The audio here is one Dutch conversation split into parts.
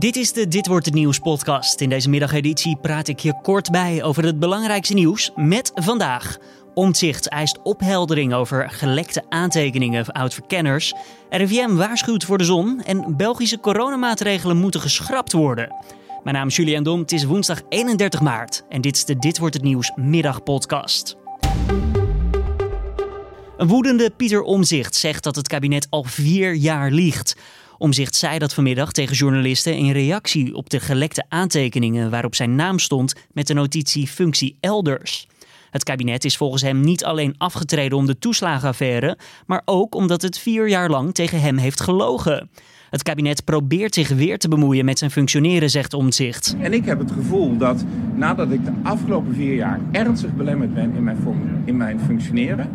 Dit is de Dit wordt het nieuws podcast. In deze middageditie praat ik je kort bij over het belangrijkste nieuws met vandaag. Omtzigt eist opheldering over gelekte aantekeningen van oud-verkenners. RIVM waarschuwt voor de zon en Belgische coronamaatregelen moeten geschrapt worden. Mijn naam is Julian Dom, het is woensdag 31 maart en dit is de Dit wordt het nieuws middagpodcast. Een woedende Pieter Omzicht zegt dat het kabinet al vier jaar liegt. Omzicht zei dat vanmiddag tegen journalisten in reactie op de gelekte aantekeningen waarop zijn naam stond met de notitie functie elders. Het kabinet is volgens hem niet alleen afgetreden om de toeslagenaffaire, maar ook omdat het vier jaar lang tegen hem heeft gelogen. Het kabinet probeert zich weer te bemoeien met zijn functioneren, zegt Omtzigt. En ik heb het gevoel dat nadat ik de afgelopen vier jaar ernstig belemmerd ben in mijn, in mijn functioneren,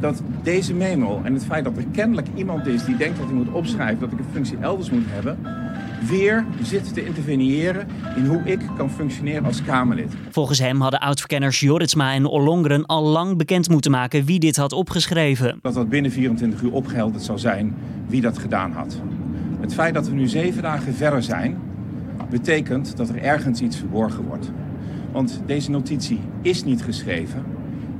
dat deze memo en het feit dat er kennelijk iemand is die denkt dat hij moet opschrijven dat ik een functie elders moet hebben, weer zit te interveneren in hoe ik kan functioneren als Kamerlid. Volgens hem hadden oudverkenners Joritsma en Ollongren al lang bekend moeten maken wie dit had opgeschreven. Dat dat binnen 24 uur opgehelderd zou zijn wie dat gedaan had. Het feit dat we nu zeven dagen verder zijn, betekent dat er ergens iets verborgen wordt. Want deze notitie is niet geschreven.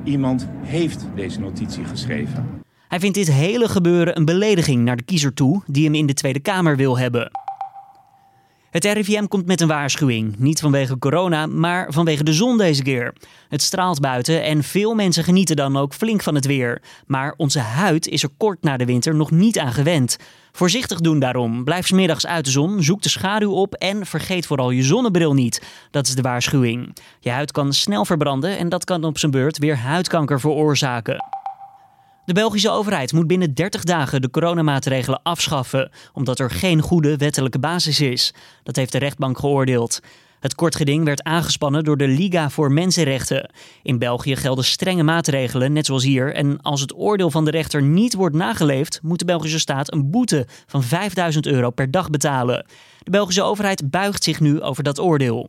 Iemand heeft deze notitie geschreven. Hij vindt dit hele gebeuren een belediging naar de kiezer toe die hem in de Tweede Kamer wil hebben. Het RIVM komt met een waarschuwing. Niet vanwege corona, maar vanwege de zon deze keer. Het straalt buiten en veel mensen genieten dan ook flink van het weer. Maar onze huid is er kort na de winter nog niet aan gewend. Voorzichtig doen daarom. Blijf smiddags uit de zon, zoek de schaduw op en vergeet vooral je zonnebril niet. Dat is de waarschuwing. Je huid kan snel verbranden en dat kan op zijn beurt weer huidkanker veroorzaken. De Belgische overheid moet binnen 30 dagen de coronamaatregelen afschaffen, omdat er geen goede wettelijke basis is. Dat heeft de rechtbank geoordeeld. Het kortgeding werd aangespannen door de Liga voor Mensenrechten. In België gelden strenge maatregelen, net zoals hier. En als het oordeel van de rechter niet wordt nageleefd, moet de Belgische staat een boete van 5000 euro per dag betalen. De Belgische overheid buigt zich nu over dat oordeel.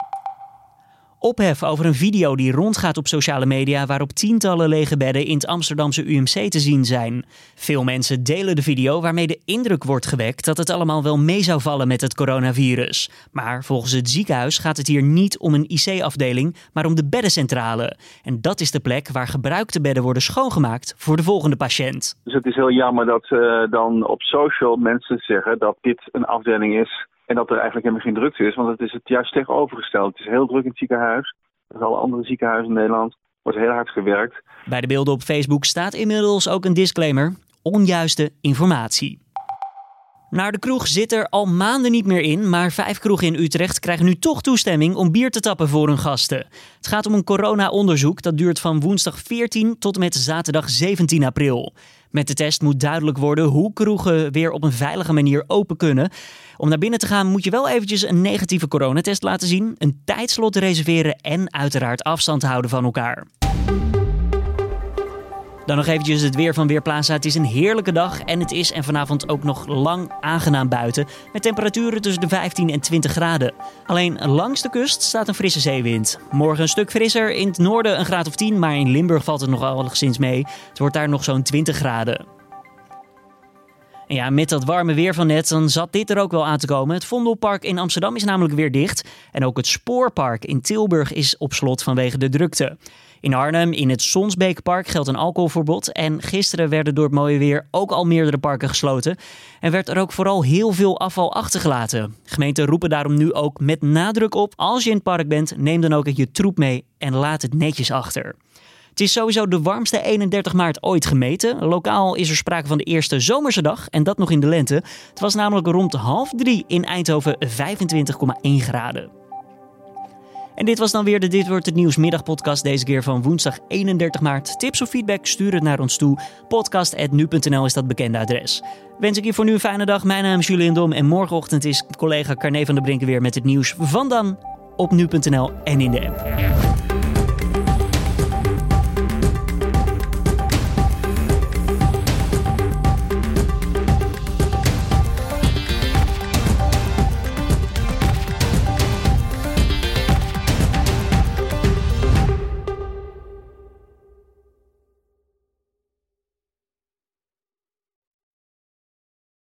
Ophef over een video die rondgaat op sociale media waarop tientallen lege bedden in het Amsterdamse UMC te zien zijn. Veel mensen delen de video waarmee de indruk wordt gewekt dat het allemaal wel mee zou vallen met het coronavirus. Maar volgens het ziekenhuis gaat het hier niet om een IC-afdeling, maar om de beddencentrale. En dat is de plek waar gebruikte bedden worden schoongemaakt voor de volgende patiënt. Dus het is heel jammer dat uh, dan op social mensen zeggen dat dit een afdeling is en dat er eigenlijk helemaal geen drukte is, want het is het juist tegenovergesteld. Het is heel druk in het ziekenhuis. Als alle andere ziekenhuizen in Nederland wordt heel hard gewerkt. Bij de beelden op Facebook staat inmiddels ook een disclaimer: onjuiste informatie. Naar de kroeg zit er al maanden niet meer in, maar vijf kroegen in Utrecht krijgen nu toch toestemming om bier te tappen voor hun gasten. Het gaat om een corona-onderzoek dat duurt van woensdag 14 tot en met zaterdag 17 april. Met de test moet duidelijk worden hoe kroegen weer op een veilige manier open kunnen. Om naar binnen te gaan moet je wel eventjes een negatieve coronatest laten zien, een tijdslot reserveren en uiteraard afstand houden van elkaar. Dan nog eventjes het weer van Weerplaza. Het is een heerlijke dag en het is en vanavond ook nog lang aangenaam buiten. Met temperaturen tussen de 15 en 20 graden. Alleen langs de kust staat een frisse zeewind. Morgen een stuk frisser, in het noorden een graad of 10, maar in Limburg valt het nog mee. Het wordt daar nog zo'n 20 graden. En ja, met dat warme weer van net, dan zat dit er ook wel aan te komen. Het Vondelpark in Amsterdam is namelijk weer dicht. En ook het Spoorpark in Tilburg is op slot vanwege de drukte. In Arnhem, in het Sonsbeekpark, geldt een alcoholverbod. En gisteren werden door het mooie weer ook al meerdere parken gesloten. En werd er ook vooral heel veel afval achtergelaten. Gemeenten roepen daarom nu ook met nadruk op: als je in het park bent, neem dan ook je troep mee en laat het netjes achter. Het is sowieso de warmste 31 maart ooit gemeten. Lokaal is er sprake van de eerste zomerse dag en dat nog in de lente. Het was namelijk rond half drie in Eindhoven 25,1 graden. En dit was dan weer de Dit Wordt Het Nieuws middagpodcast. Deze keer van woensdag 31 maart. Tips of feedback, stuur het naar ons toe. Podcast.nu.nl is dat bekende adres. Wens ik je voor nu een fijne dag. Mijn naam is Julian Dom. En morgenochtend is collega Carne van der Brinken weer met het nieuws van dan op nu.nl en in de app.